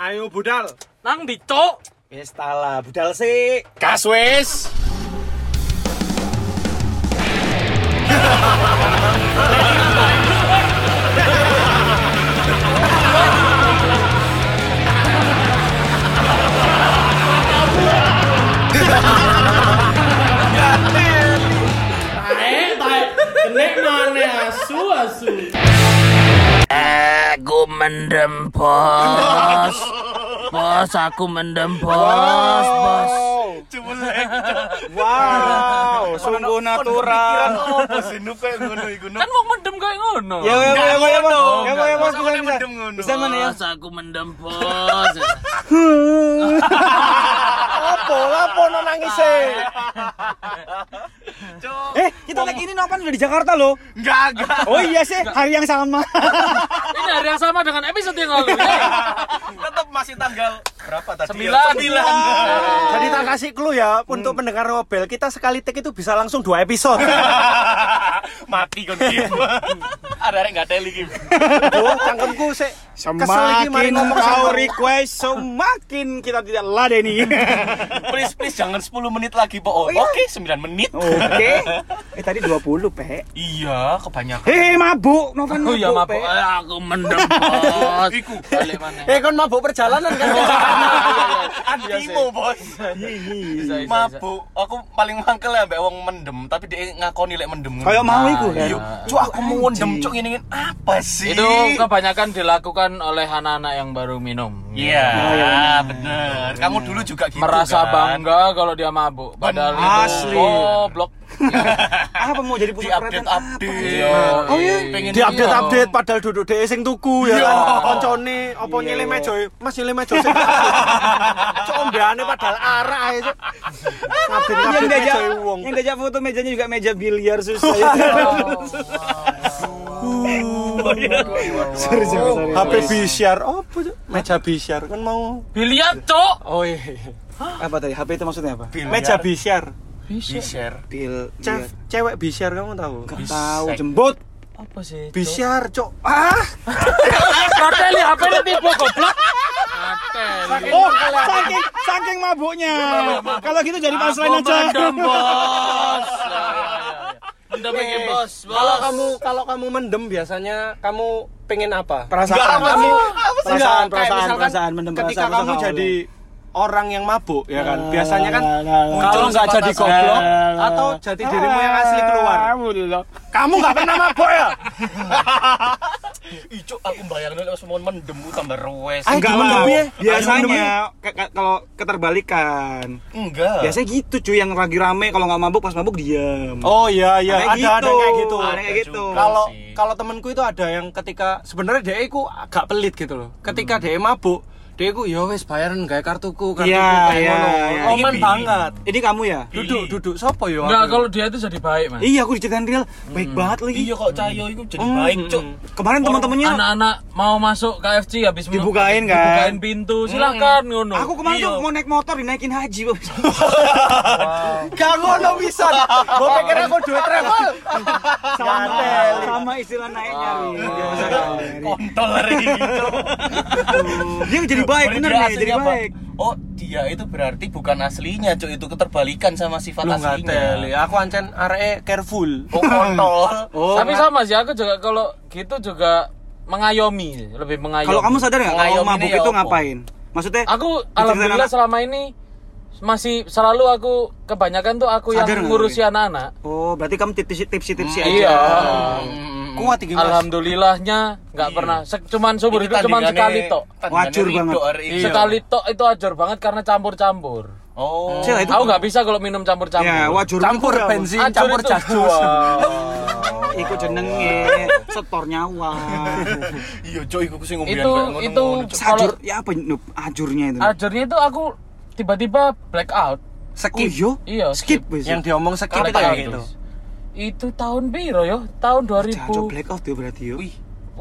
Ayo budal. Nang di cok. Wis tala, budal sih. Gas wis. Eh, tae. Kenek mana asu asu. Aku mendem bos Bos aku mendem bos Bos Wow, sungguh natural. Ngono iku nu? Kan mau mendem kayak ngono. Ya ya ya ya ya ya ya ya Masa bisa mendem ngono? Bisa ya? Bos aku mendem bos Apa lapo no nangis sih? Eh, kita lagi ini nopan udah di Jakarta loh. Enggak, enggak. Oh iya sih, hari yang sama. Ini hari yang sama dengan episode yang lalu. Eh, Tetap masih tanggal berapa tadi? Sembilan. Sembilan. Jadi tak kasih clue ya untuk pendengar Nobel kita sekali take itu bisa langsung dua episode. Mati kon Kim. Ada rek enggak teli Kim. Oh, cangkemku sih. Mari Semakin ngomong kau request, semakin kita tidak ladeni. Please please jangan 10 menit lagi, Po. Oh, iya? Oke, 9 menit. Oke. Eh tadi 20, Pe. Iya, kebanyakan. Hei mabuk, Novan Oh iya mabuk. Pe. Eh, Aku mendem bos Iku. Eh kon mabuk perjalanan kan? Antimo, Bos. Bisa, bisa, Mabuk. Aku paling mangkel ya mbak wong mendem, tapi dia ngakoni lek mendem. Kayak mau iku kan. Iya. Cuk, aku mau mendem cuk ini apa sih? Itu kebanyakan dilakukan oleh anak-anak yang baru minum. Iya, bener. Kamu dulu juga gitu Merasa kan? bangga kalau dia mabuk. Padahal Asli. itu goblok. Apa mau jadi Di pusat update perhatian? update. Oh iya. Pengen Di update Iya. update padahal duduk dhewe sing tuku ya Iya. kan. Koncone apa nyilih meja? Mas nyilih meja sing. Cok ombeane padahal arah ae. Ngabin Yang ngabin meja wong. yang diajak foto mejanya juga meja biliar susah. sorry, sorry, sorry. HP bisyar apa? Meja bisyar kan mau. Biliar, cok. Oh iya. Apa tadi? HP itu maksudnya apa? Meja bisyar. share. Bil, Cef, cewek bisyar kamu tahu? Gak tahu jembut. Apa sih? Bisyar, Cok. Ah, Karteli HP ini tipe goblok. Karteli. Oh, saking saking mabuknya. Kalau gitu jadi punchline Aku aja. mendem, bos. Ya, ya, ya. Mendem iki, bos. kalau Bos. kamu kalau kamu mendem biasanya kamu pengen apa? Perasaan. Enggak, Kamu- perasaan, perasaan, misalkan perasaan, mendem ketika perasaan, kamu perasaan. jadi orang yang mabuk ya kan. Biasanya kan Nah, nah, nah. kalau nggak jadi goblok nah. atau jadi dirimu yang asli keluar. Alhamdulillah. Kamu nggak pernah mabuk ya? Cuk, aku bayangin lek semua mendem ku tambah rewes. Ayo, Enggak lah. Bi? Biasanya kalau keterbalikan. Enggak. Biasanya gitu cuy yang lagi rame kalau nggak mabuk pas mabuk diam. Oh iya iya Ada ada ada gitu. kayak gitu. Ada kayak gitu. Kalau kalau temenku itu ada yang ketika sebenarnya dia itu agak pelit gitu loh. Ketika dia mabuk, dia itu ya wes bayaran gawe kartuku, kartuku Iya, kayak iya, ngono. iya. Omen Ini banget. Ini kamu ya? Duduk duduk sopo yo? Enggak, aku? kalau dia itu jadi baik, Mas. Iya, aku diceritain real. Baik banget lagi. Iya kok Cahyo itu jadi Hmm, baik, cuk. Kemarin teman-temannya Anak-anak mau masuk KFC habis Dibukain, kan? Dibukain pintu, silakan ngono. Aku kemarin Iya. tuh mau naik motor dinaikin haji, Bos. Gak ngono bisa. Gue pikir aku duit travel. sama, sama istilah naiknya. Kontol hari. Dia jadi baik, bener dia nih, aslinya jadi apa? baik. Oh, dia itu berarti bukan aslinya, cuk. Itu keterbalikan sama sifat Lu aslinya. teli. Aku ancen arek careful. Oh, kontol. Oh, Tapi sama sih aku juga kalau gitu juga mengayomi, lebih mengayomi. kalau kamu sadar nggak kalau mabuk ya itu apa? ngapain? Maksudnya aku alhamdulillah selama ini masih selalu aku kebanyakan tuh aku Sadar yang nggak, ngurusi anak-anak. Oh, berarti kamu tipsi tipsi tipsi aja. Iya. Hmm. Kuat iki. Alhamdulillahnya nggak Iya. pernah. Se- cuman seumur Ini hidup cuman sekali tok. Wajur banget. ini. Sekali tok itu ajar banget karena campur-campur. Oh. Cil, itu Aku nggak bisa kalau minum campur-campur. Ya, wajur Campur itu bensin, Ajur campur itu-. Wow. Iku jenenge setor nyawa. Iya, cuk, iku sing ngombean Itu- itu- Cuk. Ajur, ya apa ajurnya itu? Ajarnya itu aku tiba-tiba black out. Oh Skip. iya? Iya, Skip, skip. Yang diomong skip itu kayak gitu. Itu tahun piro yo? Tahun 2000. Jancok blackout ya berarti yo. Wih,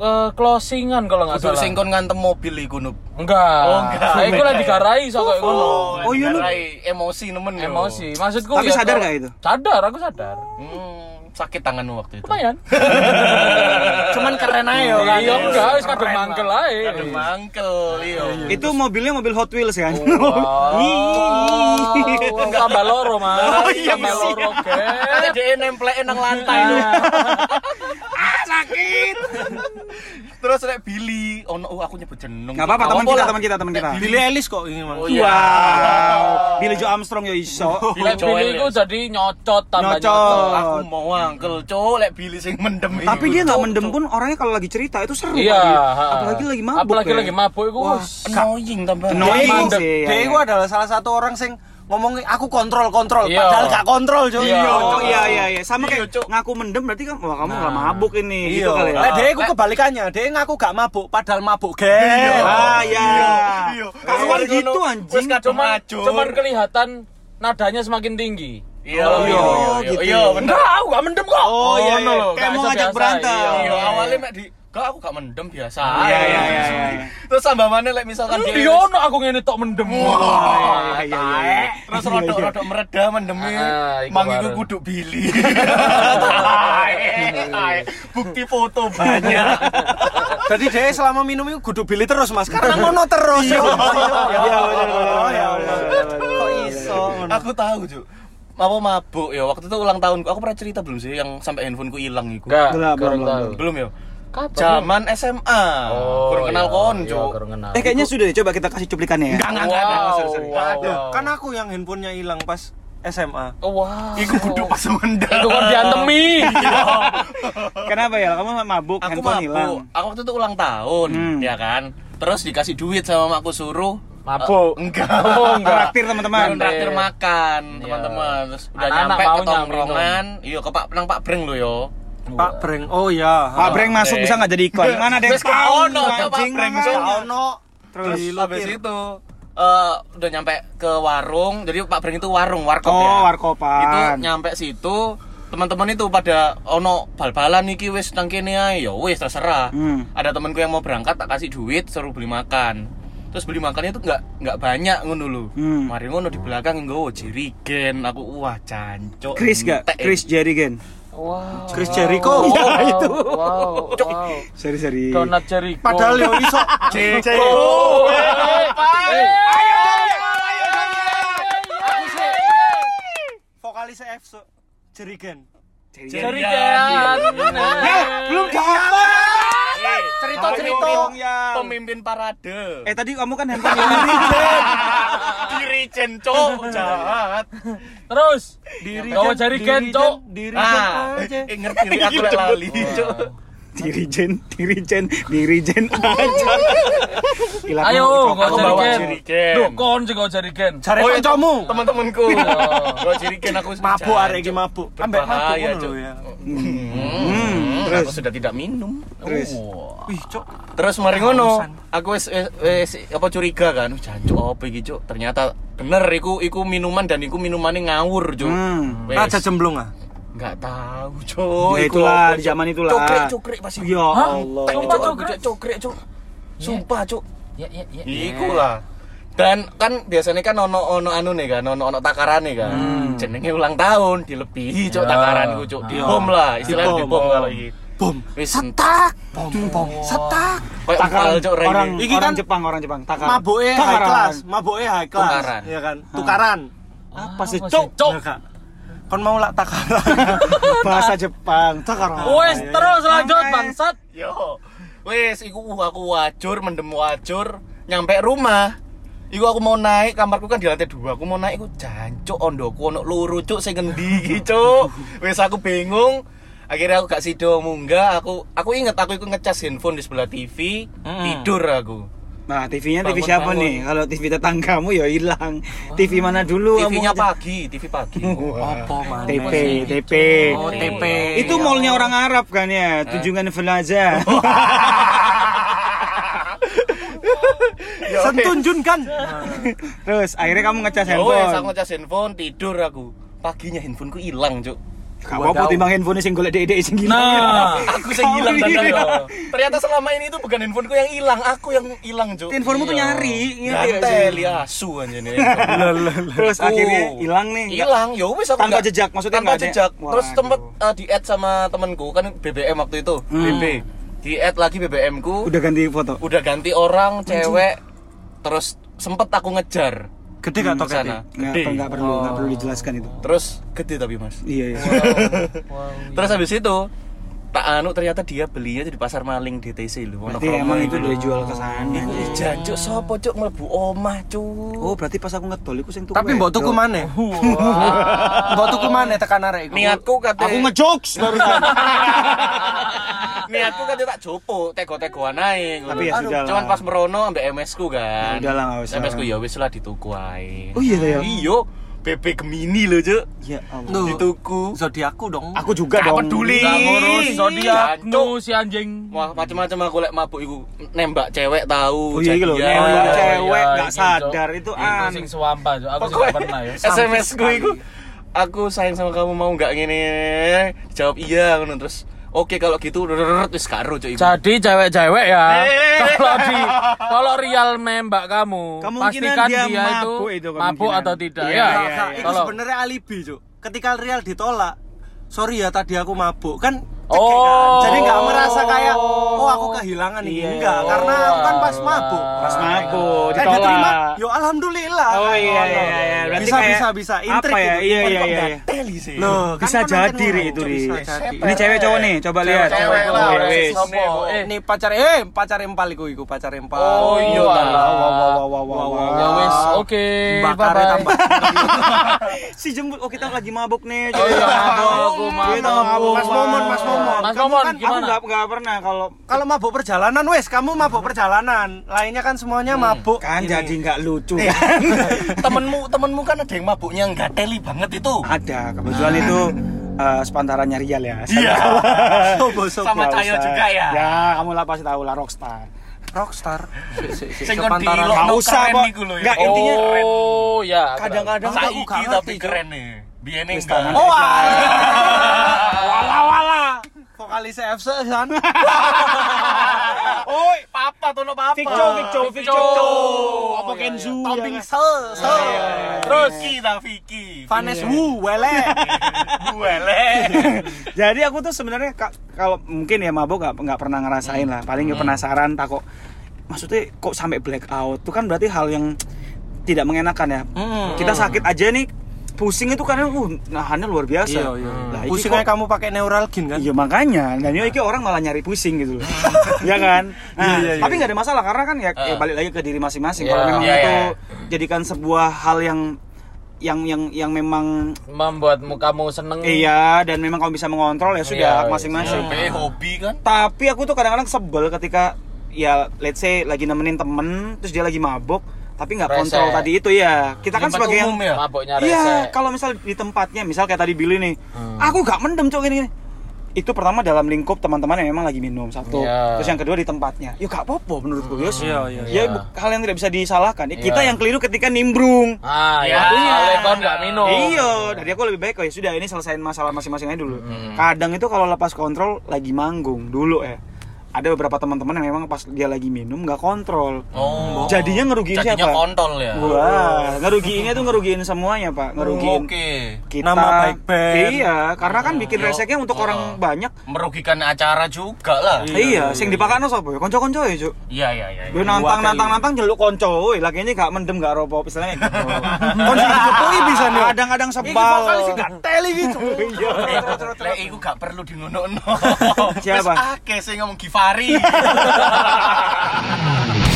eh, closingan kalau nggak salah. sing kon ngantem mobil iku, Nup. Enggak. Oh, enggak. Nah, iku lagi garai so kayak ngono. Oh, iya, Nup. Ngarai emosi nemen yo. Emosi. Maksudku Tapi ya sadar nggak itu? Sadar, aku sadar. Hmm. Sakit tanganmu waktu itu. Lumayan. Cuman keren aja ya kan. Iya enggak, wis kadung mangkel ae. Aduh mangkel, iya. Itu mobilnya mobil Hot Wheels kan? Wow, tambah loro, Mas. Oh, iya, tambah iya. loro, dia nempelin nang lantai lu. sakit. Terus rek Billy, ono oh, aku nyebut jeneng. Gak apa-apa, teman kita, teman kita, teman kita. Billy Ellis kok ini Mas. Oh, iya. Wow. Billy Joe Armstrong ya iso. Billy Billy ya. iku jadi nyocot tambah Nyocot. nyocot. Aku mau angkel, cok, lek Billy sing mendem itu. Tapi dia nggak mendem pun orangnya kalau lagi cerita itu seru. Iya, dia. Apalagi lagi mabuk. Apalagi ya. lagi mabuk iku wis. annoying tambah. Annoying. Dia Mandek. itu, Iya, dia iya. itu adalah salah satu orang sing ngomong aku kontrol kontrol Iya. padahal gak kontrol cuy. Iya. Oh iya iya iya sama Iya, kayak Cuk. ngaku mendem berarti kan wah kamu nggak mabuk ini gitu Iya. kali ya. Lah dia itu kebalikannya, dia ngaku gak mabuk padahal mabuk. Ah iya. Iya. Kawan Wis gitu ngono, anjing. Wis kadung Cuman macur. cuman kelihatan nadanya semakin tinggi. Iya, Oh, iya, iya, iya, gitu iya, ya. bener. Enggak, aku gak mendem kok. Oh, iya, ngono iya. lho, Kayak gak mau iso ngajak biasa. berantem. Iya, Iya, awalnya mek di Gak, aku gak mendem biasa. Iya iya iya. iya. Terus tambah mana lek misalkan Kan dia dia ono aku ngene tok mendem. iya, iya, iya, iya. Terus rodok-rodok mereda mendemi Ah, iku Mang iku baru. kudu Billy Bukti foto banyak Jadi dia selama minum itu kudu Billy terus Mas. Karena ngono terus. Iya, Iya benar benar. ya Allah. Kok iso ngono? Aku tahu Cuk Apa mabuk ya waktu itu ulang tahunku Aku pernah cerita belum sih yang sampai handphoneku hilang itu Enggak, Belum. Belum ya Kapan? Zaman SMA Oh, Kurang kenal iya, kon iya, kurang kenal. Eh kayaknya sudah deh, coba kita kasih cuplikannya ya. Enggak enggak enggak ada. Wow, wow, wow. kan aku yang handphonenya hilang pas SMA. Oh, wow. Iku kudu pas mendem Iku kon diantemi. Kenapa ya? Kamu mabuk, aku handphone hilang. mabuk aku waktu itu ulang tahun Hmm. ya kan terus dikasih duit sama makku suruh Mabuk. Eh, enggak Oh, enggak. Traktir teman-teman. traktir makan Iya. teman-teman terus udah Anak-anak nyampe mau ke tongkrongan iya ke Pak nang Pak Breng lo yo Pak Breng. Oh iya. Pak Breng masuk bisa nggak jadi iklan? Mana Wes gak tahu, ono, Pak Breng, ono. terus habis itu eh, udah nyampe ke warung jadi Pak Breng itu warung warkop ya Oh, warkopan. itu nyampe situ teman-teman itu pada ono bal-balan iki wis nang kene ae ya wis terserah Hmm. ada temanku yang mau berangkat tak kasih duit suruh beli makan terus beli makannya itu nggak nggak banyak ngono lho Hmm. mari ngono di belakang nggowo jerigen aku wah cancuk Chris gak? Chris Jerigen. Wow. Chris Jericho. Wow, Ya, itu. Wow. wow. Sorry sorry. Donat Jericho. Padahal yo iso. Oh, eh, Pak. Eh, Vokalis EFSO. Jerigen. Jerigen. Ya, belum dapat. Dong, ya. pemimpin parade Eh tadi kamu kan handphone dirijen cok jahat Terus. Diri Gawa Jerigen, Cok. Diri ah aja. eh, ngerti aku lek lali cok Dirijen, dirijen, dirijen aja. Hilang Ayo, Aku bawa Jerigen. Jerigen. Duh, kon sing gawa Jerigen. Cari Oh, iya, kancamu. teman-temanku gua jiriken aku Mabuk jahat, hari ini Cok. mabuk. Ambek mabuk Berbahaya, ngono Cok. Ya. Terus? aku sudah tidak minum Terus? Oh. Wih, Cok. Terus mari ngono, aku wis wis- apa curiga kan, "Uh, jancuk apa iki, Cuk? Ternyata bener iku iku minuman dan iku minumane ngawur, Cuk. Hmm. Wes. Raja jemblung ah. Enggak tahu, Cuk. Ya Iku itulah, di zaman itulah. Cukrik, cukrik pasti. Ya Allah. Sumpah. Cuk, cukrik, Cuk. Sumpah, Cuk. Ya, ya, ya. Iku lah. Dan kan biasanya kan ono ono anu nih kan, ono ono takarane kan. Jenenge ulang tahun dilebihi cuk Ya. takaranku cuk. Dibom lah, istilahnya Dibom. dibom kalau iki. Bom. Wis Setak. Bom, bom. Setak. Kayak Takaran Rai. orang Iki orang kan Jepang, orang Jepang. Takaran. Mabuke high Takaran. class, mabuke high class. Tukaran. Iya kan? Tukaran. Apa sih, Apa Cuk? sih, Cuk? Ya, Kak. Kon mau lak takaran. Bahasa Jepang. Takaran. Wes, terus lanjut bangsat. Yo. Wis iku aku wajur mendem wajur nyampe rumah. Iku aku mau naik kamarku kan di lantai dua. Aku mau naik iku jancuk ondoku ono loro cuk sing ngendi iki cuk. Wis aku bingung. Akhirnya aku gak sido munggah, aku aku inget aku iku ngecas handphone di sebelah TV, tidur aku. Nah, TV-nya TV Bangun, siapa bangun. nih? Kalau TV tetanggamu ya hilang. TV mana dulu? TV-nya pagi, TV pagi. Apa man? TP, TP. Oh, TP. Itu mallnya orang Arab kan ya, Tunjungan Plaza. Sentunjun kan. Terus akhirnya kamu ngecas Ya wes, aku handphone. ngecas handphone, tidur aku. Paginya handphoneku hilang, Cuk. Gak apa-apa timbang handphone sing golek dek-dek sing hilang. Nah, Aku sing hilang iya. tanda. Ternyata selama ini itu bukan handphoneku yang hilang, aku yang hilang, Cuk. Handphonemu tuh nyari, ngerti gak sih? Gantel ya asu anjene. Terus Oh. akhirnya hilang nih. hilang ya wis aku Tanpa nggak- jejak, maksudnya tanpa jejak terus tempat uh, di add sama temenku kan BBM waktu itu BB di add lagi BBM ku Udah ganti foto. udah ganti orang cewek terus sempet aku ngejar Gede gak ke toketnya? sana Nggak, gede nggak perlu, nggak perlu dijelaskan itu. terus gede tapi mas Iya, iya. terus habis itu tak anu ternyata dia belinya di pasar maling DTC lu Berarti emang itu udah jual ke sana. jancuk sopo cuk mlebu omah cuk Oh, berarti pas aku ngedol iku sing tuku. Tapi mbok tuku maneh. Mbok tuku maneh tekan arek iku. niatku kate Aku ngejokes barusan. niatku kan tak jopo tego-tegoan ae. Tapi ya sudah cuman pas merono ambek MS ku kan Ya udah lah. MS ku ya wis lah dituku ae Oh iya ya. iyo BB Gemini lho cuk Ya Allah. Loh, dituku zodiakku dong. Aku juga Gak dong. peduli. Gak ngurus zodiakmu si anjing. Wah, macam-macam aku lek mabuk iku nembak cewek tahu Oh iya, iki lho, nembak iya, cewek iya, nggak iki, sadar, itu aneh. sing swampa, Cok. Aku gak pernah ya. SMS ku iku aku sayang sama kamu mau nggak ngene jawab iya ngono terus oke kalau gitu wis karo iku Jadi cewek-cewek ya, Eh. kalau di kalau real nembak kamu, pastikan dia dia, itu mabuk itu mabuk kemungkinan. atau tidak Iya, ya. iya, iya. itu Kalau sebenarnya alibi, Cuk. Ketika real ditolak, sorry ya tadi aku mabuk kan Oh. kan. Jadi nggak merasa kayak oh aku kehilangan ini Iya. enggak karena aku kan pas mabuk. Pas mabuk, Eh diterima, ditolak. yo alhamdulillah. Oh iya iya iya. Berarti bisa kayak bisa bisa intrik apa ya? gitu. Iya iya iya. nggak iya. teli sih Loh, kan Bisa konten jadi, Ri, itu, Ri. Ini cewek cowok nih, coba lihat. Cewek lah, Iya? Eh, Eh, ini pacar eh pacar empal iku iku pacar empal. Oh, iya, wow, wow, wow, wow, wow. ya wis, oke, bye-bye. tambah. si jemput, oh kita lagi mabuk nih. Oh iya, mabuk, mabuk. Mas Momon, Mas Mas Kamu Momon, kan- Aku gimana? nggak nggak pernah kalau Kalau mabuk perjalanan wes, kamu mabuk perjalanan. Lainnya kan semuanya mabuk. kan ini. jadi nggak lucu Iya. temenmu temenmu kan ada yang mabuknya nggak teli banget itu Ada, kebetulan itu eh, sepantarannya Rial ya. Iya. Sobo, sobo. Sama Cahyo usah. juga ya? Ya, kamu lah pasti tahu lah rockstar. Rockstar. Si- si- si- Sing kon usah, iku lho ya. Nggak, intinya Oh, ya. aku kadang-kadang aku Saiki tapi keren nih biyen Wis enggak. Oh, wala wala. Vokalis FC kan. Oi, papa tono papa Vicco, Vicco, Vicco. Apa Kenzu? Topping ya kan? sel, sel. terus kita Vicky Vanes Wu, wele. buele Jadi aku tuh sebenarnya ka- kalau mungkin ya mabuk nggak nggak pernah ngerasain lah. Paling ya penasaran tak kok. Maksudnya kok sampai black out? Itu kan berarti hal yang tidak mengenakan ya. Kita sakit aja nih pusing itu karena uh nahannya luar biasa. Iya, iya. Lah, iki Pusing kok- kamu pakai neuralgin kan? Iya makanya, dan ini orang malah nyari pusing gitu loh, ya kan? Nah, Iya, iya, tapi nggak ada masalah karena kan ya, ya Ah. balik lagi ke diri masing-masing. Iya. Kalau memang Iya, itu iya. jadikan sebuah hal yang yang yang yang memang membuatmu kamu seneng. iya dan memang kamu bisa mengontrol ya sudah Iya, masing-masing. sampai hobi kan Tapi aku tuh kadang-kadang sebel ketika ya let's say lagi nemenin temen terus dia lagi mabuk tapi nggak kontrol tadi itu ya. Kita kan sebagai yang ya Iya, kalau misal di tempatnya, misal kayak tadi Billy nih, Hmm. aku gak mendem cok ini. Itu pertama dalam lingkup teman-teman yang memang lagi minum satu. Iya. Terus yang kedua di tempatnya. Ya gak apa-apa menurutku, Yos. Iya, iya, Ya iya. bu- hal yang tidak bisa disalahkan. Ya, Kita Iya. yang keliru ketika nimbrung. Ah, Ya, ya. Soalnya kon nggak minum. Iya, dari aku lebih baik oh ya sudah ini selesaiin masalah masing-masing aja dulu. Hmm. Kadang itu kalau lepas kontrol lagi manggung dulu ya. Ada beberapa teman-teman yang memang pas dia lagi minum nggak kontrol. oh Jadinya ngerugiin jadinya siapa? kontol ya Wah, ngerugiinnya tuh ngerugiin semuanya, Pak. Ngerugiin oke kita Nama baik band. iya karena kan bikin Yo. reseknya untuk Oh. orang banyak merugikan acara juga lah iya, sing dipakano sapa ya konco-konco ya cuk iya iya iya Gue nantang nantang nantang jeluk konco, woi lagi ini gak mendem gak ropo, istilahnya gitu. Kon sing dijupui bisa nih. Kadang-kadang Iki sebal. vokalis gak teli gitu. Lek iku gak perlu di ngono Siapa? Wis akeh sing ngomong sehari